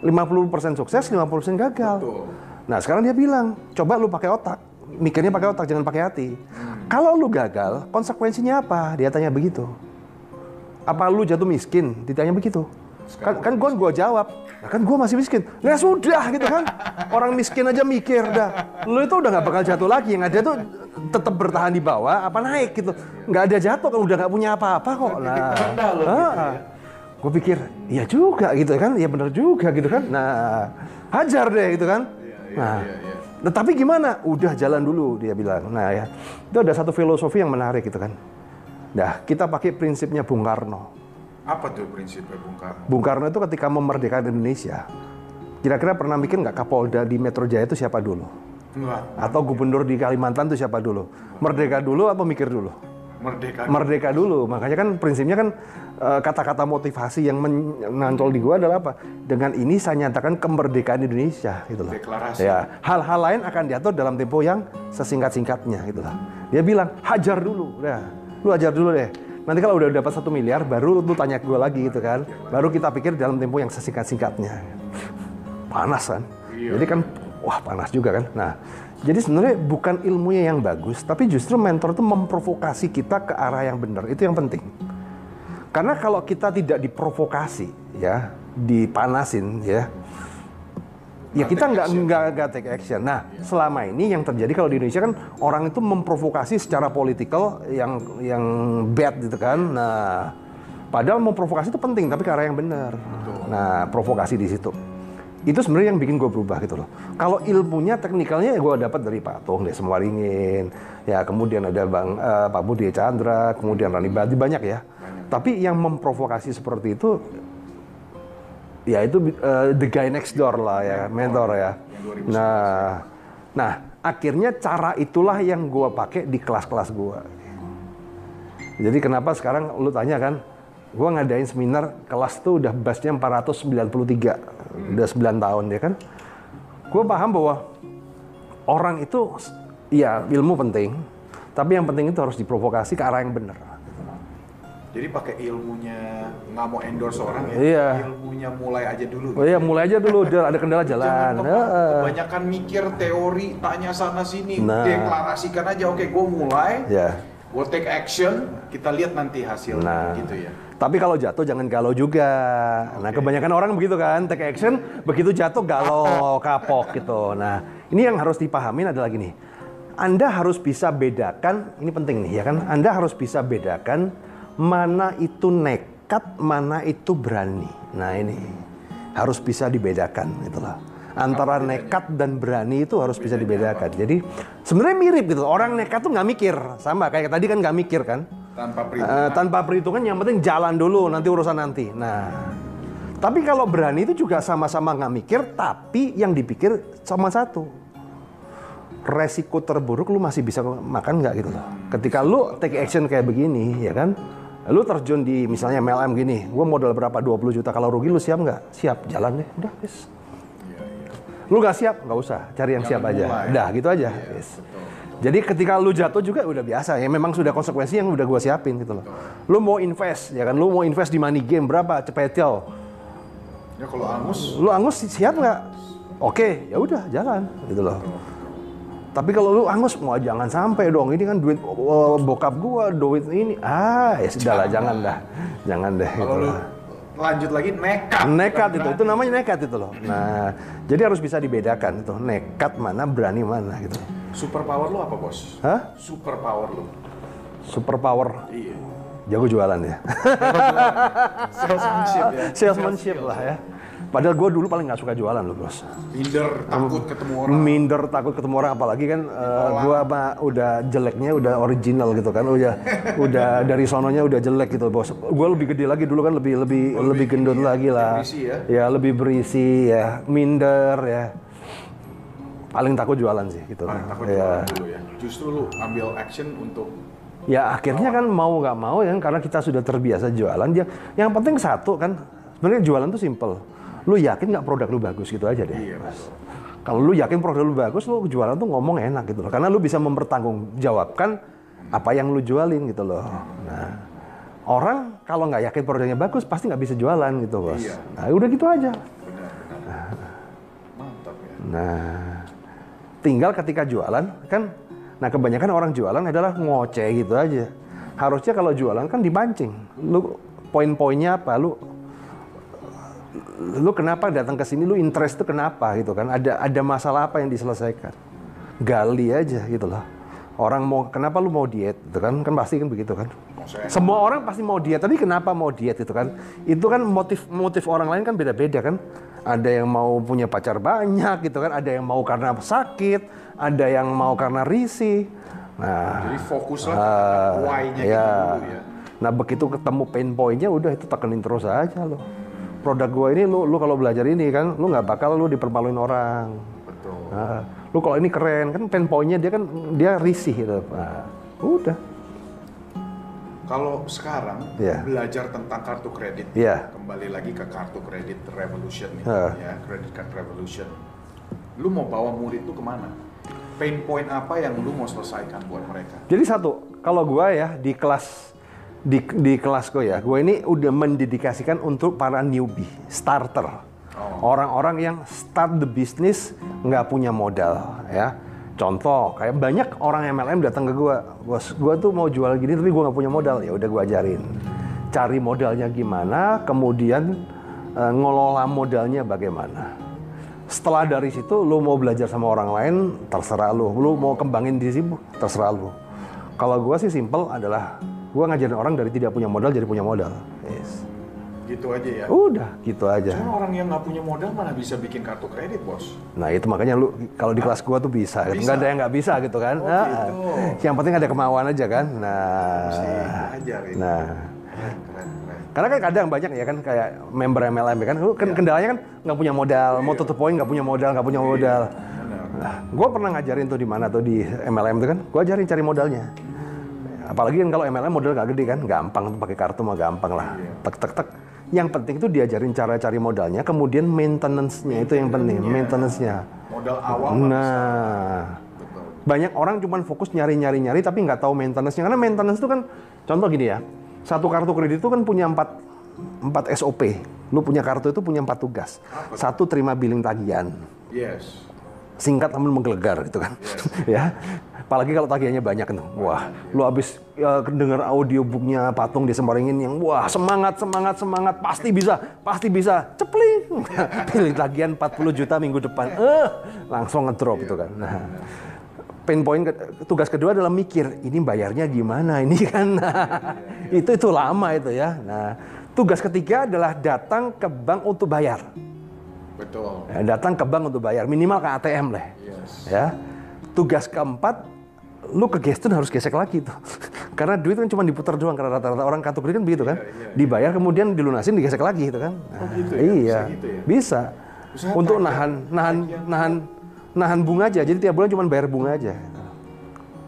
50% sukses, 50% gagal. Betul. Nah sekarang dia bilang, coba lu pakai otak. Mikirnya pakai otak, jangan pakai hati. Kalau lu gagal, konsekuensinya apa? Dia tanya begitu. Apa lu jatuh miskin? Ditanya begitu. Kan, kan gue gua jawab, nah, kan gue masih miskin. Nah sudah gitu kan. Orang miskin aja mikir dah. Lu itu udah nggak bakal jatuh lagi. Yang ada tuh tetap bertahan di bawah, apa naik gitu. Nggak ada jatuh kalau udah nggak punya apa-apa kok. Nah, ya. gue pikir, iya juga gitu kan, iya bener juga gitu kan. Nah, hajar deh gitu kan. Nah, iya, iya. Nah, tapi gimana? Udah jalan dulu dia bilang. Nah ya, itu ada satu filosofi yang menarik gitu kan. Nah, kita pakai prinsipnya Bung Karno. Apa tuh prinsipnya Bung Karno? Bung Karno itu ketika memerdekakan Indonesia, kira-kira pernah mikir nggak Kapolda di Metro Jaya itu siapa dulu? Enggak. Atau gubernur di Kalimantan itu siapa dulu? Merdeka dulu apa mikir dulu? Merdeka. Merdeka dulu. Makanya kan prinsipnya kan eh, kata-kata motivasi yang menantol di gua adalah apa? Dengan ini saya nyatakan kemerdekaan Indonesia gitu loh. Deklarasi. Ya, hal-hal lain akan diatur dalam tempo yang sesingkat-singkatnya gitu lah. Dia bilang, hajar dulu, udah, lu hajar dulu deh. Nanti kalau udah dapat satu miliar, baru lu tanya gue lagi gitu kan. Baru kita pikir dalam tempo yang sesingkat-singkatnya. Panas kan? Iya. Jadi kan, wah panas juga kan. Nah, jadi sebenarnya bukan ilmunya yang bagus, tapi justru mentor itu memprovokasi kita ke arah yang benar. Itu yang penting. Karena kalau kita tidak diprovokasi, ya, dipanasin, ya, ya kita nggak nggak nggak take action. Nah, selama ini yang terjadi kalau di Indonesia kan orang itu memprovokasi secara politikal yang yang bad gitu kan. Nah, padahal memprovokasi itu penting, tapi ke arah yang benar. Nah, provokasi di situ. Itu sebenarnya yang bikin gue berubah gitu loh. Kalau ilmunya, teknikalnya ya gue dapat dari Pak Tung, dari Semwaringin, ya kemudian ada Bang eh, Pak Budi Chandra, kemudian Rani Badi banyak ya. Tapi yang memprovokasi seperti itu ya itu eh, the guy next door lah ya, mentor ya. Nah, nah akhirnya cara itulah yang gua pakai di kelas-kelas gua. Jadi kenapa sekarang lu tanya kan, gua ngadain seminar kelas tuh udah basnya 493, udah 9 tahun ya kan. Gua paham bahwa orang itu ya ilmu penting, tapi yang penting itu harus diprovokasi ke arah yang benar. Jadi pakai ilmunya nggak mau endorse orang ya. Iya. Ilmunya mulai aja dulu. Oh iya, mulai aja dulu, ada kendala Jangan jalan. Heeh. kebanyakan mikir teori, tanya sana sini, Nah. deklarasikan aja. Oke, gue mulai, Ya. gue take action, kita lihat nanti hasilnya, Nah. gitu ya. Tapi kalau jatuh jangan galau juga. Nah, kebanyakan orang begitu kan, take action, begitu jatuh galau, kapok gitu. Nah, ini yang harus dipahamin adalah gini. Anda harus bisa bedakan, ini penting nih ya kan, Anda harus bisa bedakan mana itu nekat, mana itu berani. Nah, ini harus bisa dibedakan loh. Antara nekat dan berani itu harus bisa dibedakan. Jadi sebenarnya mirip gitu. Orang nekat tuh nggak mikir, sama kayak tadi kan nggak mikir kan. Tanpa perhitungan. Eh, tanpa perhitungan yang penting jalan dulu nanti urusan nanti. Nah, tapi kalau berani itu juga sama-sama nggak mikir, tapi yang dipikir sama satu. Resiko terburuk lu masih bisa makan nggak gitu loh. Ketika lu take action kayak begini, ya kan? Lu terjun di misalnya MLM gini, gue modal berapa 20 juta kalau rugi lu siap nggak? Siap, jalan deh, udah, wis. Lu nggak siap, nggak usah, cari yang siap aja. mulai. Udah, gitu aja. wis. Jadi ketika lu jatuh juga udah biasa ya memang sudah konsekuensi yang udah gua siapin gitu loh. Lu mau invest ya kan, lu mau invest di money game berapa cepetil. Ya kalau angus, Lu angus si- siap nggak? Oke, ya udah jalan gitu loh. Tapi kalau lu angus mau jangan sampai dong ini kan duit uh, bokap gua, duit ini. Ah, ya sudahlah jangan dah. Jangan deh gitu kalau lu loh. lanjut lagi nekat. Nekat itu, itu namanya nekat itu loh. Nah, jadi harus bisa dibedakan itu nekat mana, berani mana gitu. Super power lu apa bos? Hah? Super power lu. Super power Iya. jago jualan ya. Salesmanship ya. Salesmanship lah ya. Padahal gue dulu paling nggak suka jualan loh bos. Minder, takut ketemu orang. Minder takut ketemu orang apalagi kan uh, gue apa udah jeleknya udah original gitu kan udah udah dari sononya udah jelek gitu bos. Gue lebih gede lagi dulu kan lebih lebih lebih, gendut lagi lah. berisi ya? lebih berisi ya minder ya. Paling takut jualan sih gitu. Paling takut ya. jualan dulu ya. Justru lu ambil action untuk Ya akhirnya kan mau nggak mau ya karena kita sudah terbiasa jualan dia. Yang penting satu kan sebenarnya jualan tuh simple. Lu yakin nggak produk lu bagus gitu aja deh. iya betul. Kalau lu yakin produk lu bagus, lu jualan tuh ngomong enak gitu loh. Karena lu bisa mempertanggungjawabkan apa yang lu jualin gitu loh. Nah, orang kalau nggak yakin produknya bagus pasti nggak bisa jualan gitu bos. Iya. Nah udah gitu aja. Benar, benar. Mantap ya. Nah, tinggal ketika jualan kan, nah kebanyakan orang jualan adalah ngoceh gitu aja. Harusnya kalau jualan kan dipancing. Lu poin-poinnya apa? Lu lu kenapa datang ke sini? Lu interest tuh kenapa gitu kan? Ada ada masalah apa yang diselesaikan? Gali aja gitu loh. Orang mau kenapa lu mau diet gitu kan? Kan pasti kan begitu kan? Semua orang pasti mau diet, tapi kenapa mau diet itu kan? Itu kan motif motif orang lain kan beda-beda kan? Ada yang mau punya pacar banyak gitu kan? Ada yang mau karena sakit, ada yang mau karena risih. Nah, jadi fokus lah ah, why-nya ya. gitu dulu ya. Nah begitu ketemu pain point-nya udah itu tekenin terus aja lo. Produk gua ini lu lu kalau belajar ini kan lu nggak bakal lu dipermaluin orang. Betul. Nah, lu kalau ini keren kan pain point-nya dia kan dia risih gitu. Nah, udah. Kalau sekarang Iya. belajar tentang kartu kredit, Iya. kembali lagi ke kartu kredit revolution nih, Ah. ya credit card revolution. Lu mau bawa murid tuh ke mana? Pain point apa yang lu mau selesaikan buat mereka? Jadi satu, kalau gua ya di kelas di di kelas gua ya, gua ini udah mendedikasikan untuk para newbie, starter. Orang-orang yang start the business nggak punya modal ya. Contoh, kayak banyak orang MLM datang ke gua, bos, gua tuh mau jual gini tapi gua nggak punya modal, ya udah gua ajarin. Cari modalnya gimana, kemudian eh, ngelola modalnya bagaimana. Setelah dari situ lu mau belajar sama orang lain terserah lu. Lu mau kembangin di situ terserah lu. Kalau gua sih simple adalah gua ngajarin orang dari tidak punya modal jadi punya modal. Yes. Gitu aja ya. Udah gitu aja. Cuman orang yang nggak punya modal mana bisa bikin kartu kredit, bos? Nah itu makanya lu kalau di kelas gua tuh bisa. gitu. Bisa? Nggak ada yang nggak bisa gitu kan. Oh, Nah, gitu. Yang penting ada kemauan aja kan. Nah, ini. nah. Keren, keren, keren. Karena kan kadang banyak ya kan kayak member MLM kan, lu kan kendalanya kan nggak punya modal, mau tutup poin nggak punya modal, nggak punya modal. Benar. Nah, gue pernah ngajarin tuh di mana tuh di MLM tuh kan, gue ajarin cari modalnya. Apalagi kan kalau MLM modal nggak gede kan, gampang pakai kartu mah gampang lah, tek tek tek. Yang penting itu diajarin cara cari modalnya, kemudian maintenance-nya itu yang penting, maintenance-nya. Modal awal Nah, betul. banyak orang cuma fokus nyari nyari nyari tapi nggak tahu maintenance-nya. Karena maintenance itu kan contoh gini ya satu kartu kredit itu kan punya empat empat SOP lu punya kartu itu punya empat tugas. Satu terima billing tagihan. Yes. Singkat namun menggelegar gitu kan. Ya. Apalagi kalau tagihannya banyak tuh wah lu habis ya, dengar audiobooknya patung disembaringin yang wah semangat semangat semangat. Pasti bisa pasti bisa. Cepling. Pilih tagihan 40 juta minggu depan. Eh langsung ngedrop itu kan. Nah pain point ke- tugas kedua adalah mikir ini bayarnya gimana ini kan? Nah, itu itu lama itu ya. Nah tugas ketiga adalah datang ke bank untuk bayar Betul. Ya, datang ke bank untuk bayar minimal ke ATM lah Yes. ya tugas keempat lu ke Geston harus gesek lagi tuh karena duit kan cuma diputar doang karena rata-rata orang kartu kredit kan begitu kan dibayar kemudian dilunasin digesek lagi gitu kan Nah, gitu ya? iya Bisa gitu ya? bisa Misalnya untuk tagihan- nahan nahan nahan nahan bunga aja jadi tiap bulan cuma bayar bunga aja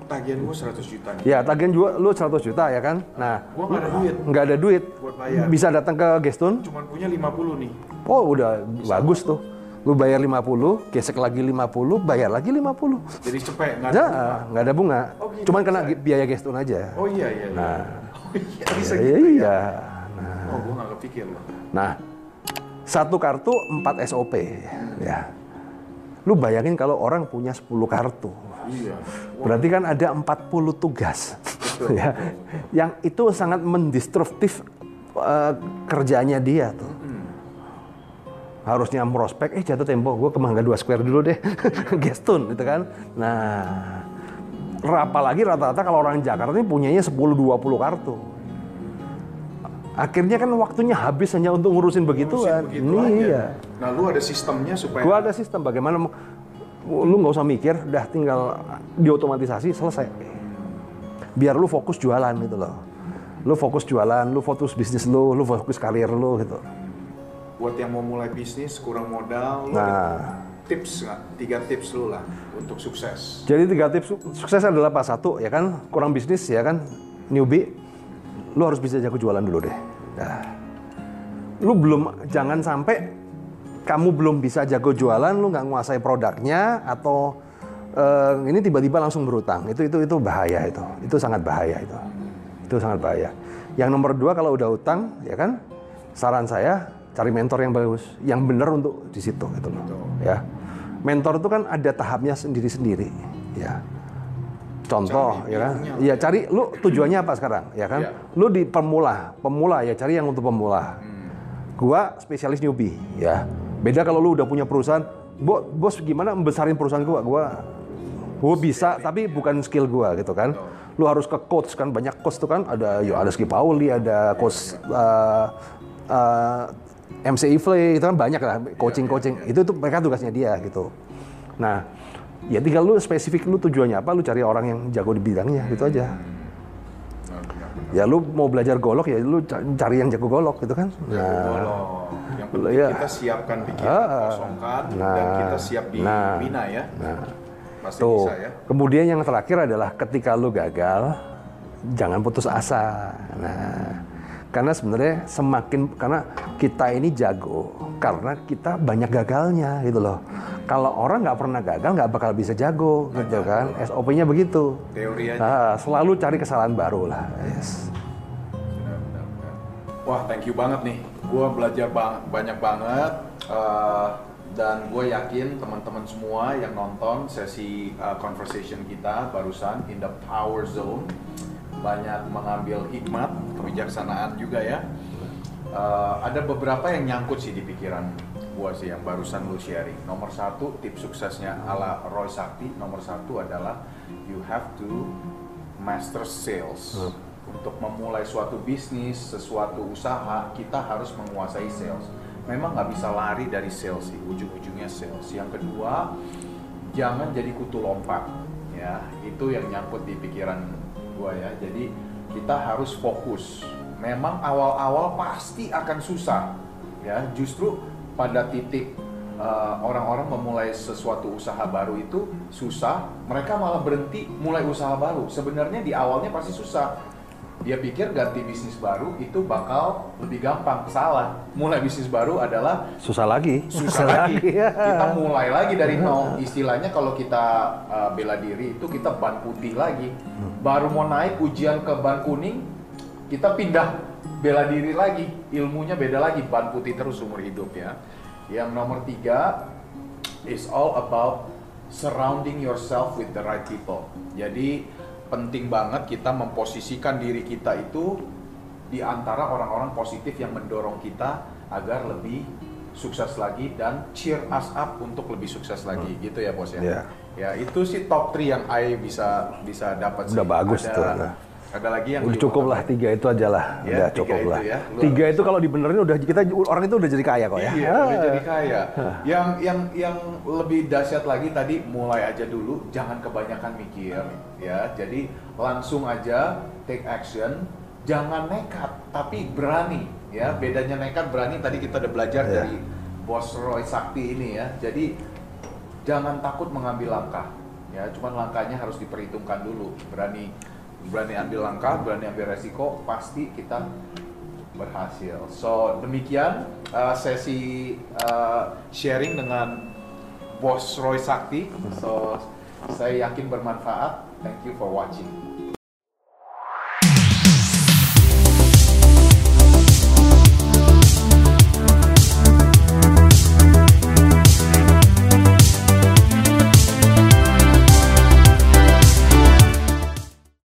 Tagihan gua 100 juta nih. ya tagihan juga lu 100 juta ya kan nah Gua nggak ada duit. nggak ada duit Buat bayar. bisa datang ke Geston Cuman punya 50 nih. Oh udah bagus tuh lu bayar 50 gesek lagi 50 bayar lagi 50 Jadi cepet nggak ada. Nah, nggak ada bunga. Oh, gitu Cuman kena gi- biaya geston aja. Oh iya iya. iya. Nah, Oh, iya, bisa iya. gitu ya. iya. Oh, gua nggak kepikir loh. Nah, satu kartu 4 SOP ya. Lu bayangin kalau orang punya 10 kartu. Iya. Berarti kan ada 40 tugas. ya. Yang itu sangat mendestruktif eh, kerjanya dia tuh. Harusnya prospek, eh jatuh tempo, gue ke Mangga 2 Square dulu deh, Geston gitu kan. Nah, apalagi rata-rata kalau orang Jakarta ini punyanya 10-20 kartu. Akhirnya kan waktunya habis hanya untuk ngurusin begituan. Ngurusin begitu Ini aja. iya. Nah, lu ada sistemnya supaya Gua ada sistem bagaimana lu nggak usah mikir, udah tinggal diotomatisasi selesai. Biar lu fokus jualan gitu loh. Lu fokus jualan, lu fokus bisnis lu, lu fokus karir lu gitu. Buat yang mau mulai bisnis kurang modal, Nah, tips nggak? Tiga tips lu lah untuk sukses. jadi tiga tips su- sukses adalah pas satu ya kan, kurang bisnis ya kan, newbie, lu harus bisa jago jualan dulu deh. Nah, lu belum jangan sampai kamu belum bisa jago jualan, lu nggak nguasai produknya atau eh, ini tiba-tiba langsung berutang. Itu itu itu bahaya itu. Itu sangat bahaya itu. Itu sangat bahaya. Yang nomor dua kalau udah utang, ya kan, saran saya cari mentor yang bagus, yang benar untuk di situ gitu loh. Ya, mentor itu kan ada tahapnya sendiri-sendiri. Ya, contoh Cari ya kan, ya cari lu tujuannya apa sekarang, ya kan? Iya. Lu di pemula, pemula ya cari yang untuk pemula. Hmm. Gua spesialis newbie, ya. Beda kalau lu udah punya perusahaan, Bo, bos gimana membesarin perusahaan gua? Gua gua bisa, tapi bukan skill gua gitu kan. Lu harus ke coach kan banyak coach tuh kan, ada yo ada Ski Pauli, ada coach uh, uh, MC Ifle itu kan banyak lah coaching-coaching. Itu tuh mereka tugasnya dia gitu. Nah, ya tinggal lu spesifik lu tujuannya apa, lu cari orang yang jago di bidangnya gitu aja. Ya lu mau belajar golok ya lu ca- cari yang jago golok gitu kan. Nah, Golok. Yang penting Iya. kita siapkan pikiran, Ah. kosongkan, dan Nah. kita siap Nah. dibina ya. nah. Pasti Tuh. bisa ya. Kemudian yang terakhir adalah ketika lu gagal, jangan putus asa. Nah, karena sebenarnya semakin karena kita ini jago karena kita banyak gagalnya gitu loh. Kalau orang nggak pernah gagal nggak bakal bisa jago gitu kan. SOP-nya begitu. Teori aja. Nah, selalu cari kesalahan baru lah. Yes. Benar, benar, benar. Wah, thank you banget nih. Gua belajar bang- banyak banget eh, dan gue yakin teman-teman semua yang nonton sesi eh, conversation kita barusan in the power zone banyak mengambil hikmat, kebijaksanaan juga ya. Eh, ada beberapa yang nyangkut sih di pikiran gue sih yang barusan lu sharing. Nomor satu tips suksesnya ala Roy Sakti. Nomor satu adalah you have to master sales. Untuk memulai suatu bisnis, sesuatu usaha, kita harus menguasai sales. Memang nggak bisa lari dari sales sih, ujung-ujungnya sales. Yang kedua, jangan jadi kutu lompat. Ya, itu yang nyangkut di pikiran gua ya. Jadi kita harus fokus. Memang awal-awal pasti akan susah. Ya, justru pada titik uh, orang-orang memulai sesuatu usaha baru itu susah, mereka malah berhenti mulai usaha baru. Sebenarnya di awalnya pasti susah. Dia pikir ganti bisnis baru itu bakal lebih gampang. Salah. Mulai bisnis baru adalah Susah lagi. susah lagi. ya. Kita mulai lagi dari nol. Istilahnya kalau kita uh, bela diri itu kita ban putih lagi. Baru mau naik ujian ke ban kuning, kita pindah bela diri lagi. Ilmunya beda lagi. Ban putih terus umur hidup ya. Yang nomor tiga is all about surrounding yourself with the right people. Jadi penting banget kita memposisikan diri kita itu di antara orang-orang positif yang mendorong kita agar lebih sukses lagi dan cheer us up untuk lebih sukses lagi gitu ya bos ya. Iya. Ya itu sih top 3 yang I bisa bisa dapat sih. Udah bagus ada, tuh. Ada lagi yang Udah cukup lah tiga itu aja lah. Ya, udah tiga cukup itu lah. ya. Tiga itu kalau dibenerin udah kita orang itu udah jadi kaya kok ya. Iya, udah jadi kaya. Yang yang yang lebih dahsyat lagi tadi mulai aja dulu, jangan kebanyakan mikir ya. Jadi langsung aja take action, jangan nekat tapi berani ya. Bedanya nekat berani tadi kita udah belajar Iya. dari Bos Roy Sakti ini ya. Jadi jangan takut mengambil langkah ya. Cuman langkahnya harus diperhitungkan dulu. Berani berani ambil langkah, berani ambil resiko, pasti kita berhasil. So demikian uh, sesi uh, sharing dengan Bos Roy Sakti. So saya yakin bermanfaat. Thank you for watching.